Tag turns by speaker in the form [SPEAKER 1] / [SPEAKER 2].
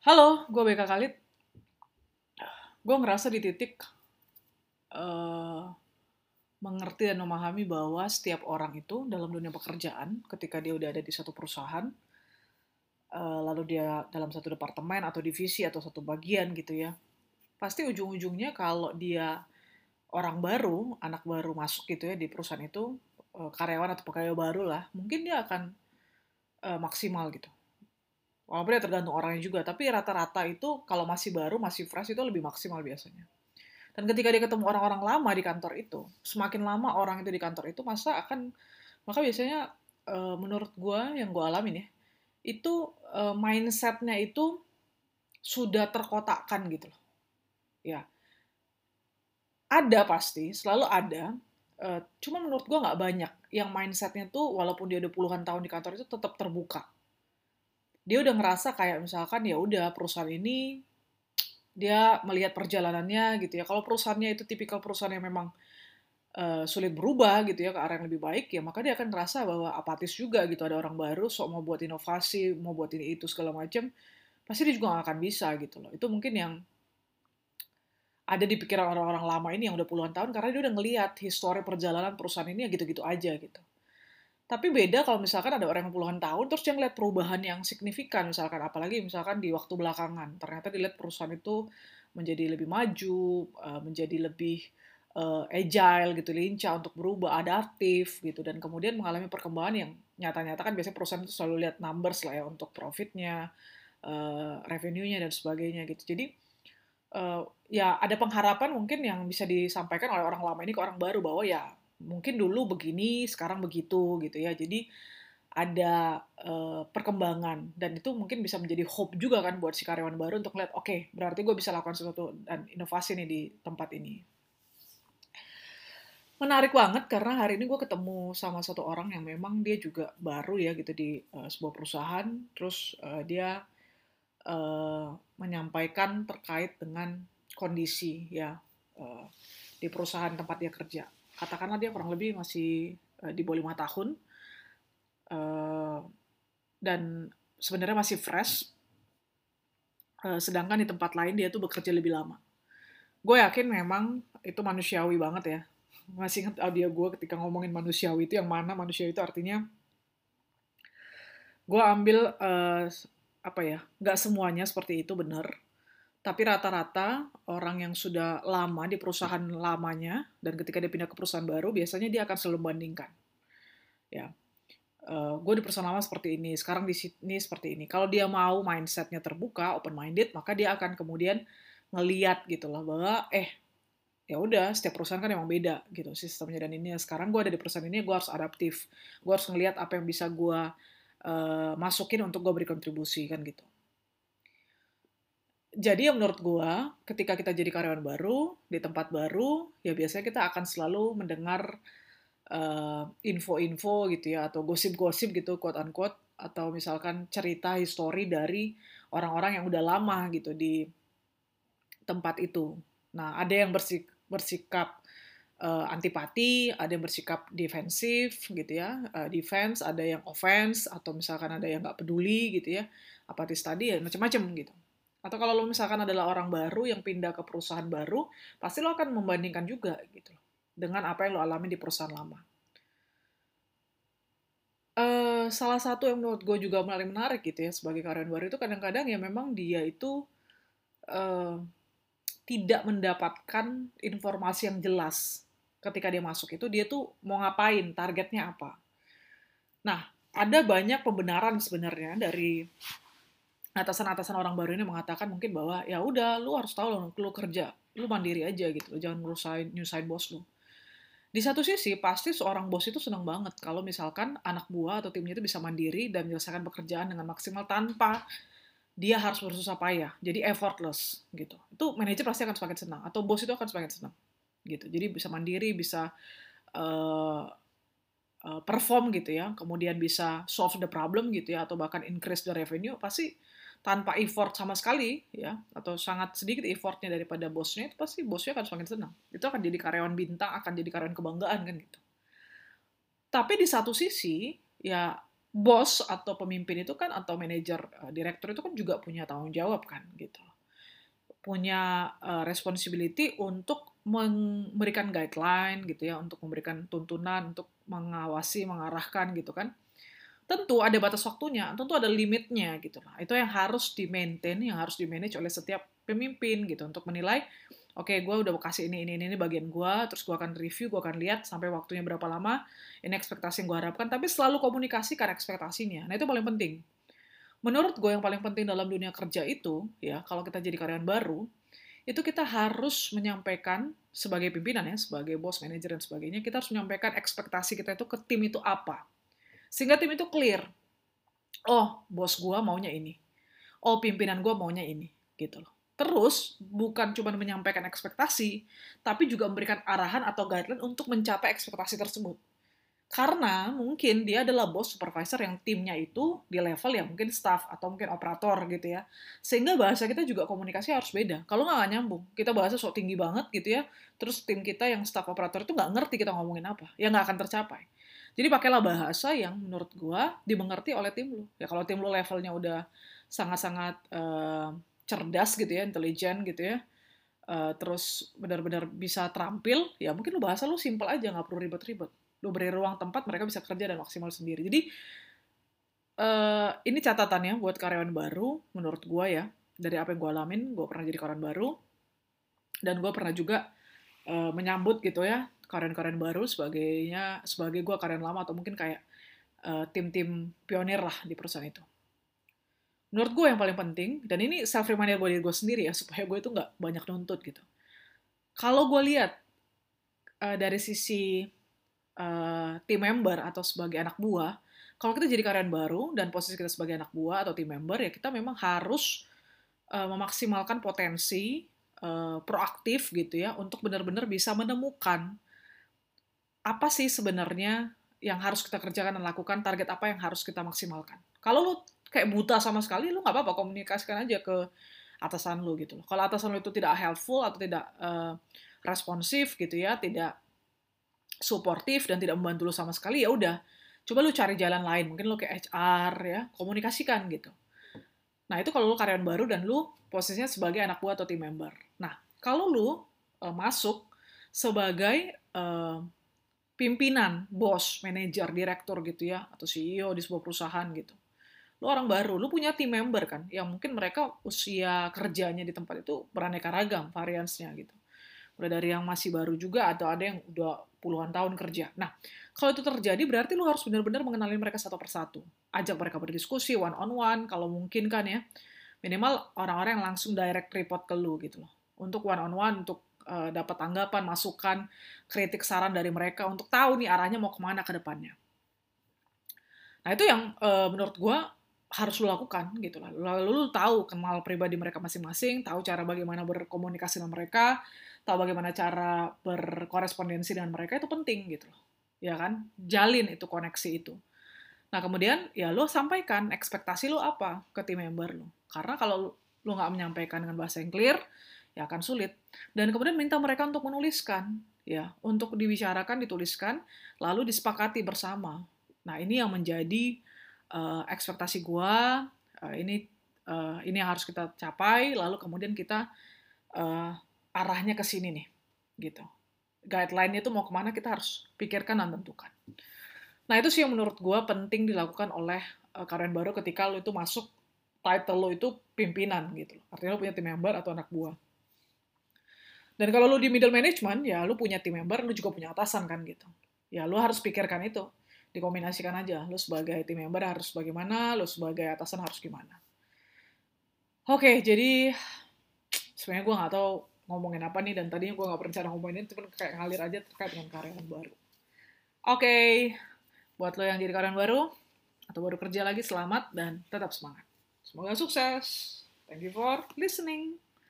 [SPEAKER 1] Halo, gue BK Khalid. Gue ngerasa di titik uh, mengerti dan memahami bahwa setiap orang itu dalam dunia pekerjaan, ketika dia udah ada di satu perusahaan, uh, lalu dia dalam satu departemen atau divisi atau satu bagian gitu ya, pasti ujung-ujungnya kalau dia orang baru, anak baru masuk gitu ya di perusahaan itu, uh, karyawan atau pegawai baru lah, mungkin dia akan uh, maksimal gitu Walaupun ya tergantung orangnya juga, tapi rata-rata itu kalau masih baru, masih fresh itu lebih maksimal biasanya. Dan ketika dia ketemu orang-orang lama di kantor itu, semakin lama orang itu di kantor itu, masa akan, maka biasanya uh, menurut gue yang gue alamin ya, itu uh, mindsetnya itu sudah terkotakkan gitu loh. Ya, ada pasti, selalu ada. Uh, cuma menurut gue nggak banyak yang mindsetnya tuh walaupun dia udah puluhan tahun di kantor itu tetap terbuka dia udah ngerasa kayak misalkan ya udah perusahaan ini dia melihat perjalanannya gitu ya. Kalau perusahaannya itu tipikal perusahaan yang memang uh, sulit berubah gitu ya ke arah yang lebih baik ya maka dia akan ngerasa bahwa apatis juga gitu. Ada orang baru sok mau buat inovasi mau buat ini itu segala macam pasti dia juga gak akan bisa gitu loh. Itu mungkin yang ada di pikiran orang-orang lama ini yang udah puluhan tahun karena dia udah ngelihat histori perjalanan perusahaan ini ya gitu-gitu aja gitu tapi beda kalau misalkan ada orang yang puluhan tahun, terus dia ngeliat perubahan yang signifikan, misalkan. Apalagi misalkan di waktu belakangan, ternyata dilihat perusahaan itu menjadi lebih maju, eh, menjadi lebih uh, agile gitu, lincah untuk berubah, adaptif gitu, dan kemudian mengalami perkembangan yang nyata-nyata kan biasanya perusahaan itu selalu lihat numbers lah ya untuk profitnya, uh, revenue-nya dan sebagainya gitu. Jadi ya ada pengharapan mungkin yang bisa disampaikan oleh orang lama ini ke orang baru bahwa ya mungkin dulu begini, sekarang begitu gitu ya. Jadi ada uh, perkembangan. Dan itu mungkin bisa menjadi hope juga kan buat si karyawan baru untuk lihat oke okay, berarti gue bisa lakukan sesuatu dan inovasi nih di tempat ini. Menarik banget karena hari ini gue ketemu sama satu orang yang memang dia juga baru ya gitu di uh, sebuah perusahaan. Terus uh, dia uh, menyampaikan terkait dengan kondisi ya uh, di perusahaan tempat dia kerja katakanlah dia kurang lebih masih uh, di bawah lima tahun uh, dan sebenarnya masih fresh uh, sedangkan di tempat lain dia tuh bekerja lebih lama. Gue yakin memang itu manusiawi banget ya. Masih ingat audio gue ketika ngomongin manusiawi itu yang mana manusiawi itu artinya gue ambil uh, apa ya nggak semuanya seperti itu benar tapi rata-rata orang yang sudah lama di perusahaan lamanya dan ketika dia pindah ke perusahaan baru biasanya dia akan selalu membandingkan. Ya uh, gue di perusahaan lama seperti ini sekarang di sini seperti ini. Kalau dia mau mindsetnya terbuka open minded maka dia akan kemudian ngeliat gitu loh bahwa eh ya udah setiap perusahaan kan emang beda gitu sistemnya. Dan ini sekarang gue ada di perusahaan ini gue harus adaptif. Gue harus ngeliat apa yang bisa gue uh, masukin untuk gue beri kontribusi kan gitu jadi ya menurut gue, ketika kita jadi karyawan baru, di tempat baru, ya biasanya kita akan selalu mendengar uh, info-info gitu ya, atau gosip-gosip gitu, quote-unquote, atau misalkan cerita histori dari orang-orang yang udah lama gitu di tempat itu. Nah, ada yang bersik bersikap uh, antipati, ada yang bersikap defensif gitu ya, uh, defense, ada yang offense, atau misalkan ada yang nggak peduli gitu ya, apatis tadi ya macam-macam gitu. Atau kalau lo misalkan adalah orang baru yang pindah ke perusahaan baru, pasti lo akan membandingkan juga gitu dengan apa yang lo alami di perusahaan lama. Uh, salah satu yang menurut gue juga paling menarik gitu ya sebagai karyawan baru itu kadang-kadang ya memang dia itu uh, tidak mendapatkan informasi yang jelas ketika dia masuk itu dia tuh mau ngapain targetnya apa. Nah ada banyak pembenaran sebenarnya dari atasan-atasan orang baru ini mengatakan mungkin bahwa ya udah lu harus tahu lo lu kerja lu mandiri aja gitu jangan ngurusain nyusahin bos lu. Di satu sisi pasti seorang bos itu senang banget kalau misalkan anak buah atau timnya itu bisa mandiri dan menyelesaikan pekerjaan dengan maksimal tanpa dia harus bersusah payah jadi effortless gitu. Itu manajer pasti akan semakin senang atau bos itu akan semakin senang gitu. Jadi bisa mandiri bisa uh, perform gitu ya kemudian bisa solve the problem gitu ya atau bahkan increase the revenue pasti tanpa effort sama sekali ya atau sangat sedikit effortnya daripada bosnya itu pasti bosnya akan semakin senang. Itu akan jadi karyawan bintang akan jadi karyawan kebanggaan kan gitu. Tapi di satu sisi ya bos atau pemimpin itu kan atau manajer uh, direktur itu kan juga punya tanggung jawab kan gitu. Punya uh, responsibility untuk memberikan guideline gitu ya untuk memberikan tuntunan untuk mengawasi mengarahkan gitu kan tentu ada batas waktunya tentu ada limitnya gitu lah. Itu yang harus di maintain yang harus di manage oleh setiap pemimpin gitu untuk menilai oke okay, gue udah kasih ini ini ini bagian gue terus gue akan review gue akan lihat sampai waktunya berapa lama ini ekspektasi yang gue harapkan. Tapi selalu komunikasikan ekspektasinya. Nah itu paling penting. Menurut gue yang paling penting dalam dunia kerja itu ya kalau kita jadi karyawan baru itu kita harus menyampaikan sebagai pimpinan ya sebagai bos manajer dan sebagainya kita harus menyampaikan ekspektasi kita itu ke tim itu apa sehingga tim itu clear oh bos gue maunya ini oh pimpinan gue maunya ini gitu loh Terus, bukan cuma menyampaikan ekspektasi, tapi juga memberikan arahan atau guideline untuk mencapai ekspektasi tersebut. Karena mungkin dia adalah bos supervisor yang timnya itu di level yang mungkin staff atau mungkin operator gitu ya. Sehingga bahasa kita juga komunikasi harus beda. Kalau nggak nyambung, kita bahasa sok tinggi banget gitu ya, terus tim kita yang staff operator itu nggak ngerti kita ngomongin apa, ya nggak akan tercapai. Jadi pakailah bahasa yang menurut gua dimengerti oleh tim lu. Ya kalau tim lu levelnya udah sangat-sangat uh, cerdas gitu ya, intelijen gitu ya, uh, terus benar-benar bisa terampil, ya mungkin lu bahasa lu simpel aja, nggak perlu ribet-ribet. Lu beri ruang tempat, mereka bisa kerja dan maksimal sendiri. Jadi, uh, ini catatannya buat karyawan baru, menurut gue ya, dari apa yang gue alamin, gue pernah jadi karyawan baru, dan gue pernah juga uh, menyambut gitu ya, karyawan-karyawan baru sebagainya, sebagai gue karyawan lama, atau mungkin kayak tim-tim uh, pionir lah di perusahaan itu. Menurut gue yang paling penting dan ini self reminder buat diri gue sendiri ya supaya gue itu nggak banyak nuntut gitu. Kalau gue lihat uh, dari sisi uh, team member atau sebagai anak buah kalau kita jadi karyawan baru dan posisi kita sebagai anak buah atau team member ya kita memang harus uh, memaksimalkan potensi uh, proaktif gitu ya untuk benar-benar bisa menemukan apa sih sebenarnya yang harus kita kerjakan dan lakukan target apa yang harus kita maksimalkan? Kalau lo kayak buta sama sekali lu nggak apa-apa komunikasikan aja ke atasan lu gitu. Kalau atasan lu itu tidak helpful atau tidak uh, responsif gitu ya, tidak suportif dan tidak membantu lu sama sekali ya udah. Coba lu cari jalan lain mungkin lu ke HR ya komunikasikan gitu. Nah itu kalau lu karyawan baru dan lu posisinya sebagai anak buah atau team member. Nah kalau lu uh, masuk sebagai uh, pimpinan bos manajer direktur gitu ya atau CEO di sebuah perusahaan gitu lu orang baru, lu punya tim member kan, yang mungkin mereka usia kerjanya di tempat itu beraneka ragam variansnya gitu. Udah dari yang masih baru juga atau ada yang udah puluhan tahun kerja. Nah, kalau itu terjadi berarti lu harus benar-benar mengenali mereka satu persatu. Ajak mereka berdiskusi one on one kalau mungkin kan ya. Minimal orang-orang yang langsung direct report ke lu gitu loh. Untuk one on one untuk uh, dapat tanggapan, masukan, kritik, saran dari mereka untuk tahu nih arahnya mau ke mana ke depannya. Nah itu yang uh, menurut gue harus lu lakukan gitu lah. Lalu lu tahu kenal pribadi mereka masing-masing, tahu cara bagaimana berkomunikasi dengan mereka, tahu bagaimana cara berkorespondensi dengan mereka itu penting gitu loh. Ya kan? Jalin itu koneksi itu. Nah, kemudian ya lu sampaikan ekspektasi lu apa ke tim member lu. Karena kalau lu nggak menyampaikan dengan bahasa yang clear, ya akan sulit. Dan kemudian minta mereka untuk menuliskan, ya, untuk dibicarakan, dituliskan, lalu disepakati bersama. Nah, ini yang menjadi uh, ekspektasi gue uh, ini uh, ini yang harus kita capai lalu kemudian kita uh, arahnya ke sini nih gitu guideline itu mau ke mana kita harus pikirkan dan tentukan nah itu sih yang menurut gue penting dilakukan oleh uh, karyawan baru ketika lo itu masuk title lo itu pimpinan gitu artinya lo punya tim member atau anak buah dan kalau lo di middle management ya lo punya tim member lo juga punya atasan kan gitu ya lo harus pikirkan itu dikombinasikan aja. Lu sebagai tim member harus bagaimana, lu sebagai atasan harus gimana. Oke, jadi sebenarnya gue nggak tahu ngomongin apa nih, dan tadinya gue nggak berencana ngomongin itu, kayak ngalir aja terkait dengan karyawan baru. Oke, buat lo yang jadi karyawan baru, atau baru kerja lagi, selamat dan tetap semangat. Semoga sukses. Thank you for listening.